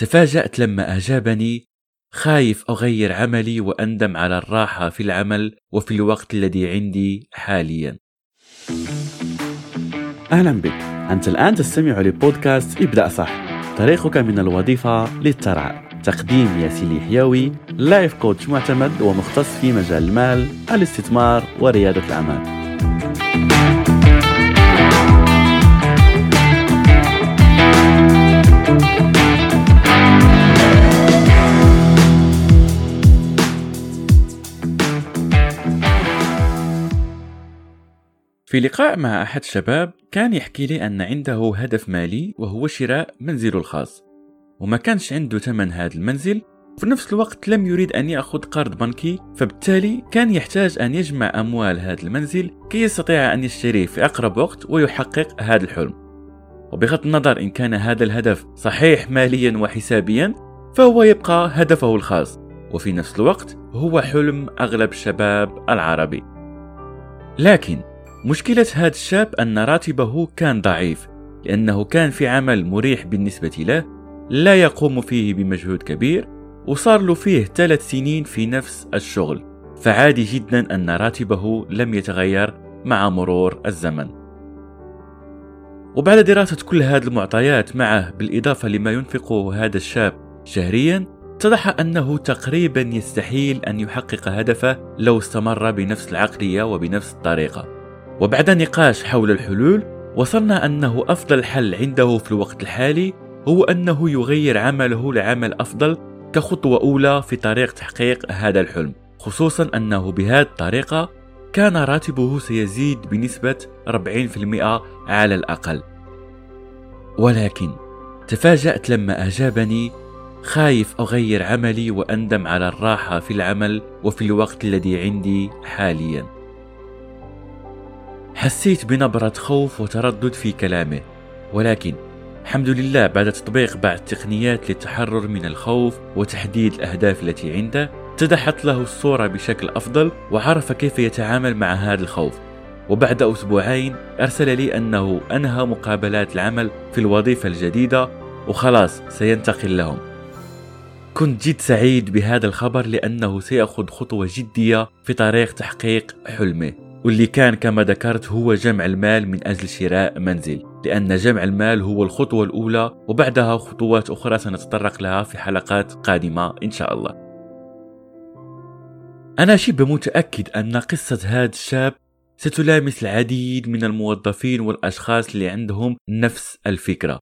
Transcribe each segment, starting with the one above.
تفاجأت لما أجابني خايف أغير عملي وأندم على الراحة في العمل وفي الوقت الذي عندي حاليا. أهلا بك. أنت الآن تستمع لبودكاست ابدأ صح. طريقك من الوظيفة للثراء تقديم ياسين حيوي لايف كوتش معتمد ومختص في مجال المال الاستثمار وريادة الأعمال. في لقاء مع أحد الشباب كان يحكي لي أن عنده هدف مالي وهو شراء منزله الخاص. وما كانش عنده ثمن هذا المنزل وفي نفس الوقت لم يريد أن يأخذ قرض بنكي فبالتالي كان يحتاج أن يجمع أموال هذا المنزل كي يستطيع أن يشتريه في أقرب وقت ويحقق هذا الحلم. وبغض النظر إن كان هذا الهدف صحيح ماليا وحسابيا فهو يبقى هدفه الخاص. وفي نفس الوقت هو حلم أغلب الشباب العربي. لكن مشكلة هذا الشاب أن راتبه كان ضعيف لأنه كان في عمل مريح بالنسبة له لا يقوم فيه بمجهود كبير وصار له فيه ثلاث سنين في نفس الشغل. فعادي جدا أن راتبه لم يتغير مع مرور الزمن. وبعد دراسة كل هذه المعطيات معه بالإضافة لما ينفقه هذا الشاب شهريا اتضح أنه تقريبا يستحيل أن يحقق هدفه لو استمر بنفس العقلية وبنفس الطريقة. وبعد نقاش حول الحلول وصلنا أنه أفضل حل عنده في الوقت الحالي هو أنه يغير عمله لعمل أفضل كخطوة أولى في طريق تحقيق هذا الحلم خصوصا أنه بهذه الطريقة كان راتبه سيزيد بنسبة 40% على الأقل. ولكن تفاجأت لما أجابني خايف أغير عملي وأندم على الراحة في العمل وفي الوقت الذي عندي حالياً. حسيت بنبرة خوف وتردد في كلامه ولكن الحمد لله بعد تطبيق بعض التقنيات للتحرر من الخوف وتحديد الأهداف التي عنده اتضحت له الصورة بشكل أفضل وعرف كيف يتعامل مع هذا الخوف. وبعد أسبوعين أرسل لي أنه أنهى مقابلات العمل في الوظيفة الجديدة وخلاص سينتقل لهم. كنت جد سعيد بهذا الخبر لأنه سيأخذ خطوة جدية في طريق تحقيق حلمه. واللي كان كما ذكرت هو جمع المال من أجل شراء منزل لأن جمع المال هو الخطوة الأولى وبعدها خطوات أخرى سنتطرق لها في حلقات قادمة إن شاء الله أنا شبه متأكد أن قصة هذا الشاب ستلامس العديد من الموظفين والأشخاص اللي عندهم نفس الفكرة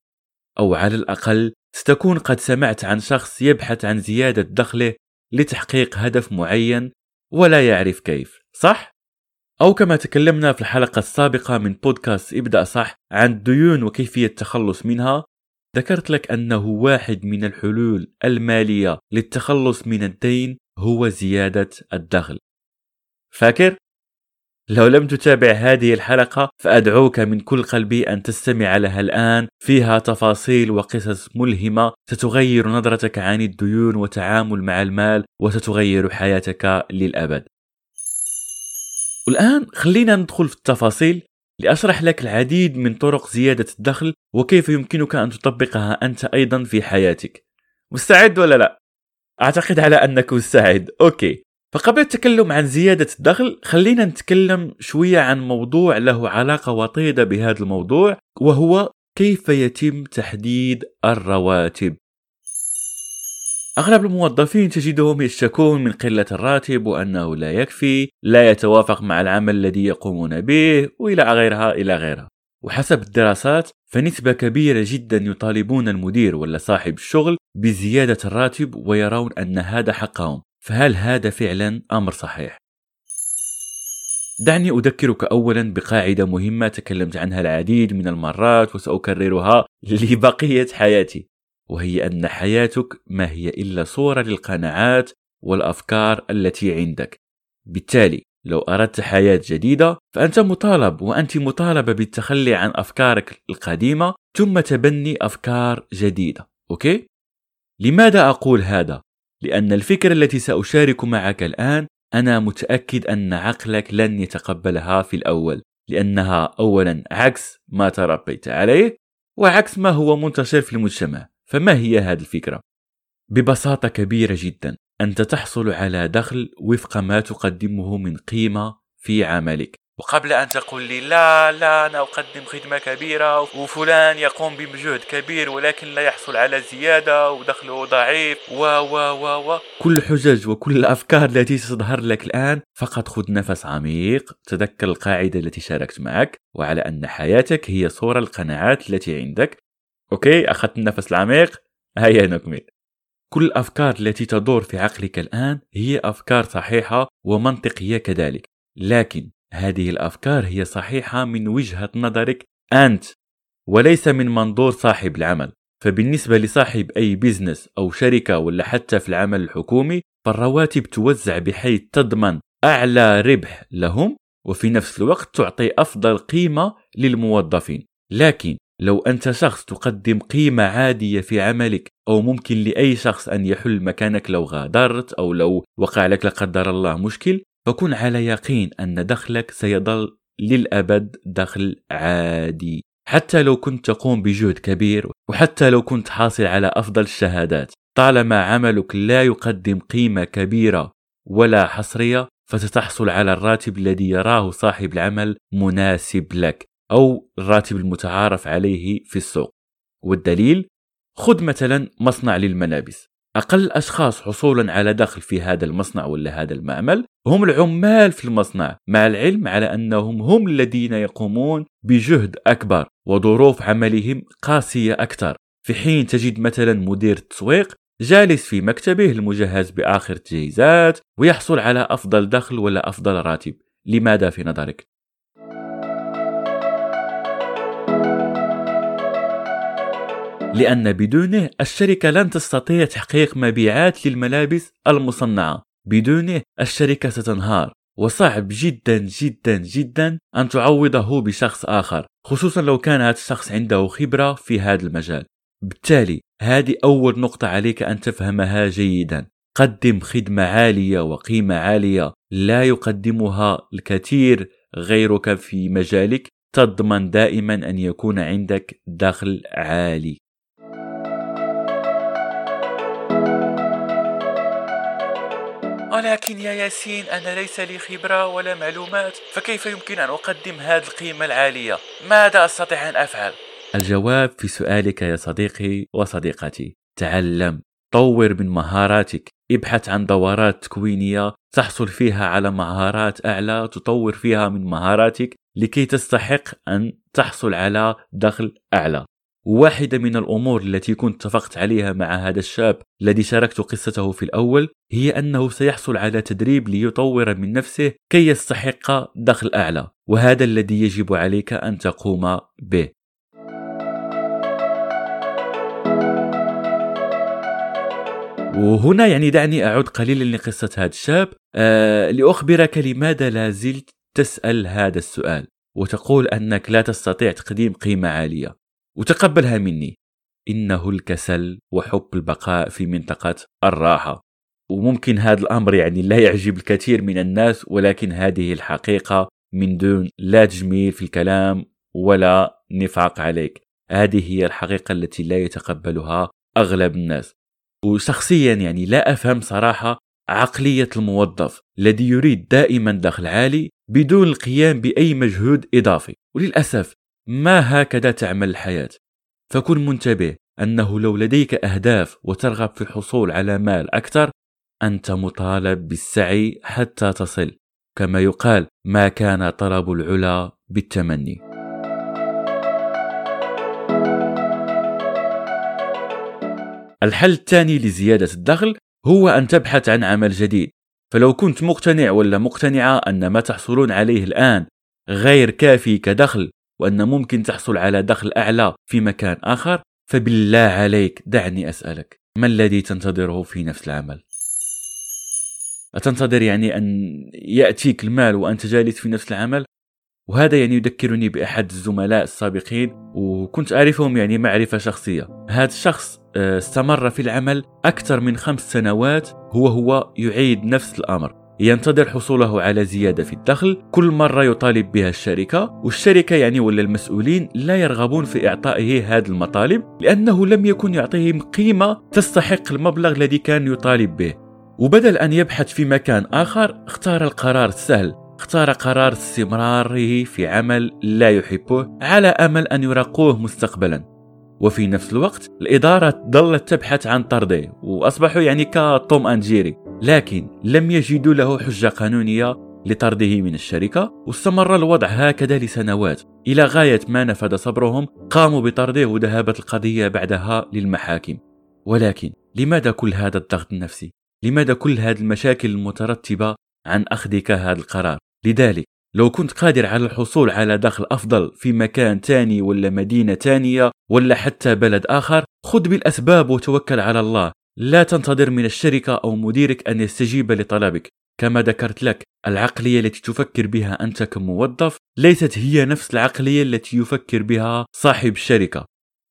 أو على الأقل ستكون قد سمعت عن شخص يبحث عن زيادة دخله لتحقيق هدف معين ولا يعرف كيف صح؟ أو كما تكلمنا في الحلقة السابقة من بودكاست ابدأ صح عن الديون وكيفية التخلص منها ذكرت لك أنه واحد من الحلول المالية للتخلص من الدين هو زيادة الدخل فاكر؟ لو لم تتابع هذه الحلقة فأدعوك من كل قلبي أن تستمع لها الآن فيها تفاصيل وقصص ملهمة ستغير نظرتك عن الديون وتعامل مع المال وستغير حياتك للأبد والآن خلينا ندخل في التفاصيل لأشرح لك العديد من طرق زيادة الدخل وكيف يمكنك أن تطبقها أنت أيضا في حياتك. مستعد ولا لا؟ أعتقد على أنك مستعد. أوكي. فقبل التكلم عن زيادة الدخل خلينا نتكلم شوية عن موضوع له علاقة وطيدة بهذا الموضوع وهو كيف يتم تحديد الرواتب. أغلب الموظفين تجدهم يشتكون من قلة الراتب وأنه لا يكفي لا يتوافق مع العمل الذي يقومون به وإلى غيرها إلى غيرها. وحسب الدراسات فنسبة كبيرة جدا يطالبون المدير ولا صاحب الشغل بزيادة الراتب ويرون أن هذا حقهم. فهل هذا فعلا أمر صحيح؟ دعني أذكرك أولا بقاعدة مهمة تكلمت عنها العديد من المرات وسأكررها لبقية حياتي. وهي أن حياتك ما هي إلا صورة للقناعات والأفكار التي عندك بالتالي لو أردت حياة جديدة فأنت مطالب وأنت مطالبة بالتخلي عن أفكارك القديمة ثم تبني أفكار جديدة أوكي؟ لماذا أقول هذا؟ لأن الفكرة التي سأشارك معك الآن أنا متأكد أن عقلك لن يتقبلها في الأول لأنها أولا عكس ما تربيت عليه وعكس ما هو منتشر في المجتمع فما هي هذه الفكرة؟ ببساطة كبيرة جدا أنت تحصل على دخل وفق ما تقدمه من قيمة في عملك وقبل أن تقول لي لا لا أنا أقدم خدمة كبيرة وفلان يقوم بمجهود كبير ولكن لا يحصل على زيادة ودخله ضعيف و و و و كل الحجج وكل الأفكار التي تظهر لك الآن فقط خذ نفس عميق تذكر القاعدة التي شاركت معك وعلى أن حياتك هي صورة القناعات التي عندك Okay؟ أخذت النفس العميق. هيا نكمل. كل الأفكار التي تدور في عقلك الآن هي أفكار صحيحة ومنطقية كذلك. لكن هذه الأفكار هي صحيحة من وجهة نظرك أنت وليس من منظور صاحب العمل. فبالنسبة لصاحب أي business أو شركة ولا حتى في العمل الحكومي فالرواتب توزع بحيث تضمن أعلى ربح لهم وفي نفس الوقت تعطي أفضل قيمة للموظفين. لكن لو أنت شخص تقدم قيمة عادية في عملك أو ممكن لأي شخص أن يحل مكانك لو غادرت أو لو وقع لك لا قدر الله مشكل فكن على يقين أن دخلك سيظل للأبد دخل عادي. حتى لو كنت تقوم بجهد كبير وحتى لو كنت حاصل على أفضل الشهادات طالما عملك لا يقدم قيمة كبيرة ولا حصرية فستحصل على الراتب الذي يراه صاحب العمل مناسب لك. أو الراتب المتعارف عليه في السوق. والدليل خذ مثلا مصنع للملابس. أقل الأشخاص حصولا على دخل في هذا المصنع ولا هذا المعمل هم العمال في المصنع مع العلم على أنهم هم الذين يقومون بجهد أكبر وظروف عملهم قاسية أكثر. في حين تجد مثلا مدير التسويق جالس في مكتبه المجهز بآخر التجهيزات ويحصل على أفضل دخل ولا أفضل راتب. لماذا في نظرك؟ لأن بدونه الشركة لن تستطيع تحقيق مبيعات للملابس المصنعة. بدونه الشركة ستنهار. وصعب جدا جدا جدا أن تعوضه بشخص آخر خصوصا لو كان هذا الشخص عنده خبرة في هذا المجال. بالتالي هذه أول نقطة عليك أن تفهمها جيدا. قدم خدمة عالية وقيمة عالية لا يقدمها الكثير غيرك في مجالك تضمن دائما أن يكون عندك دخل عالي. ولكن يا ياسين أنا ليس لي خبرة ولا معلومات فكيف يمكن أن أقدم هذه القيمة العالية؟ ماذا أستطيع أن أفعل؟ الجواب في سؤالك يا صديقي وصديقتي تعلم طور من مهاراتك ابحث عن دورات تكوينية تحصل فيها على مهارات أعلى تطور فيها من مهاراتك لكي تستحق أن تحصل على دخل أعلى واحدة من الأمور التي كنت اتفقت عليها مع هذا الشاب الذي شاركت قصته في الأول هي أنه سيحصل على تدريب ليطور من نفسه كي يستحق دخل أعلى وهذا الذي يجب عليك أن تقوم به. وهنا يعني دعني أعود قليلا لقصة هذا الشاب. آه لأخبرك لماذا لا زلت تسأل هذا السؤال وتقول أنك لا تستطيع تقديم قيمة عالية. وتقبلها مني. إنه الكسل وحب البقاء في منطقة الراحة. وممكن هذا الأمر يعني لا يعجب الكثير من الناس ولكن هذه الحقيقة من دون لا تجميل في الكلام ولا نفاق عليك. هذه هي الحقيقة التي لا يتقبلها أغلب الناس. وشخصيا يعني لا أفهم صراحة عقلية الموظف الذي يريد دائما دخل عالي بدون القيام بأي مجهود إضافي. وللأسف ما هكذا تعمل الحياة؟ فكن منتبه أنه لو لديك أهداف وترغب في الحصول على مال أكثر أنت مطالب بالسعي حتى تصل كما يقال ما كان طلب العلا بالتمني الحل الثاني لزيادة الدخل هو أن تبحث عن عمل جديد. فلو كنت مقتنع ولا مقتنعة أن ما تحصلون عليه الآن غير كافي كدخل وأن ممكن تحصل على دخل أعلى في مكان آخر فبالله عليك دعني أسألك ما الذي تنتظره في نفس العمل؟ أتنتظر يعني أن يأتيك المال وأنت جالس في نفس العمل؟ وهذا يعني يذكرني بأحد الزملاء السابقين وكنت أعرفهم يعني معرفة شخصية هذا الشخص آه، استمر في العمل أكثر من خمس سنوات هو هو يعيد نفس الأمر ينتظر حصوله على زيادة في الدخل. كل مرة يطالب بها الشركة والشركة يعني ولا المسؤولين لا يرغبون في إعطائه هذه المطالب لأنه لم يكن يعطيهم قيمة تستحق المبلغ الذي كان يطالب به. وبدل أن يبحث في مكان آخر اختار القرار السهل. اختار قرار استمراره في عمل لا يحبه على أمل أن يرقوه مستقبلا. وفي نفس الوقت الإدارة ظلت تبحث عن طرده وأصبحوا يعني كتوم أند جيري لكن لم يجدوا له حجة قانونية لطرده من الشركة واستمر الوضع هكذا لسنوات إلى غاية ما نفذ صبرهم قاموا بطرده وذهبت القضية بعدها للمحاكم ولكن لماذا كل هذا الضغط النفسي؟ لماذا كل هذه المشاكل المترتبة عن أخذك هذا القرار؟ لذلك لو كنت قادر على الحصول على دخل أفضل في مكان تاني ولا مدينة تانية ولا حتى بلد آخر خذ بالأسباب وتوكل على الله. لا تنتظر من الشركة أو مديرك أن يستجيب لطلبك. كما ذكرت لك العقلية التي تفكر بها أنت كموظف ليست هي نفس العقلية التي يفكر بها صاحب الشركة.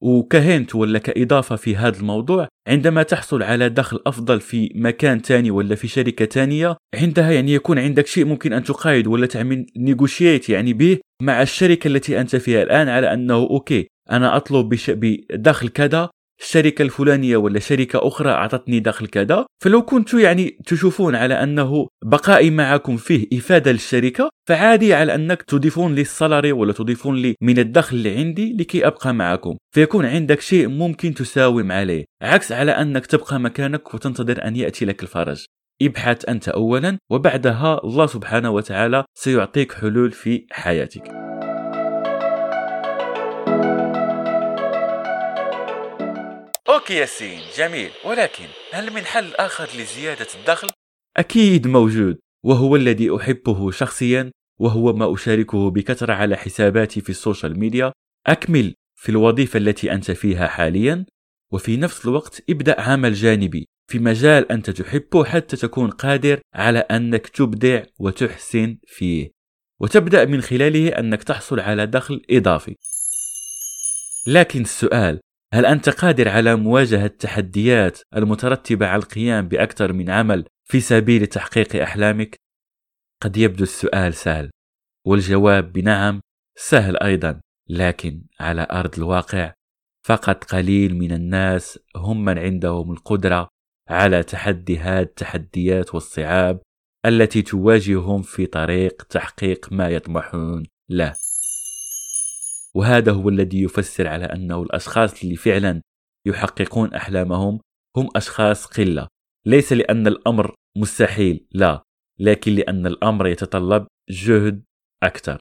وك hint ولا كإضافة في هذا الموضوع عندما تحصل على دخل أفضل في مكان تاني ولا في شركة تانية عندها يعني يكون عندك شيء ممكن أن تقايض ولا تعمل negotiate يعني به مع الشركة التي أنت فيها الآن على أنه okay أنا أطلب بدخل كذا الشركة الفلانية ولا شركة أخرى أعطتني دخل كذا؟ فلو كنت يعني تشوفون على أنه بقائي معكم فيه إفادة للشركة فعادي على أنك تضيفون لي ال salary ولا تضيفون لي من الدخل اللي عندي لكي أبقى معكم. فيكون عندك شيء ممكن تساوم عليه عكس على أنك تبقى مكانك وتنتظر أن يأتي لك الفرج. ابحث أنت أولا وبعدها الله سبحانه وتعالى سيعطيك حلول في حياتك. ياسين جميل. ولكن هل من حل آخر لزيادة الدخل؟ أكيد موجود وهو الذي أحبه شخصيا وهو ما أشاركه بكثرة على حساباتي في السوشيال ميديا. أكمل في الوظيفة التي أنت فيها حاليا وفي نفس الوقت ابدأ عمل جانبي في مجال أنت تحبه حتى تكون قادر على أنك تبدع وتحسن فيه. وتبدأ من خلاله أنك تحصل على دخل إضافي. لكن السؤال هل أنت قادر على مواجهة التحديات المترتبة على القيام بأكثر من عمل في سبيل تحقيق أحلامك؟ قد يبدو السؤال سهل والجواب بنعم سهل أيضا لكن على أرض الواقع فقط قليل من الناس هم من عندهم القدرة على تحدي هذه التحديات والصعاب التي تواجههم في طريق تحقيق ما يطمحون له وهذا هو الذي يفسر على أنه الأشخاص اللي فعلا يحققون أحلامهم هم أشخاص قلة. ليس لأن الأمر مستحيل لا لكن لأن الأمر يتطلب جهد أكثر.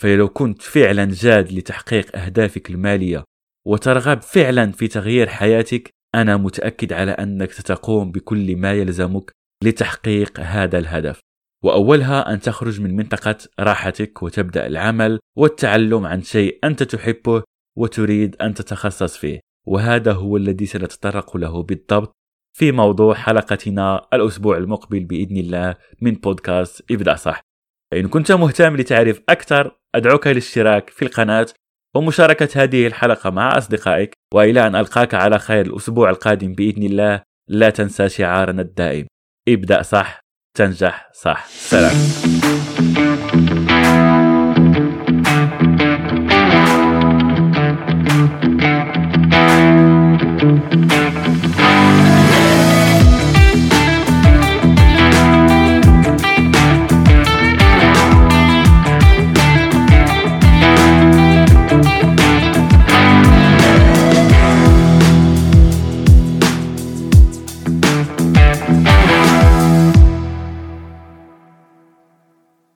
فلو كنت فعلا جاد لتحقيق أهدافك المالية وترغب فعلا في تغيير حياتك أنا متأكد على أنك ستقوم بكل ما يلزمك لتحقيق هذا الهدف. وأولها أن تخرج من منطقة راحتك وتبدأ العمل والتعلم عن شيء أنت تحبه وتريد أن تتخصص فيه. وهذا هو الذي سنتطرق له بالضبط في موضوع حلقتنا الأسبوع المقبل بإذن الله من بودكاست ابدأ صح. إن كنت مهتم لتعرف أكثر أدعوك للاشتراك في القناة ومشاركة هذه الحلقة مع أصدقائك. وإلى أن ألقاك على خير الأسبوع القادم بإذن الله لا تنسى شعارنا الدائم. ابدأ صح. تنجح صح. سلام.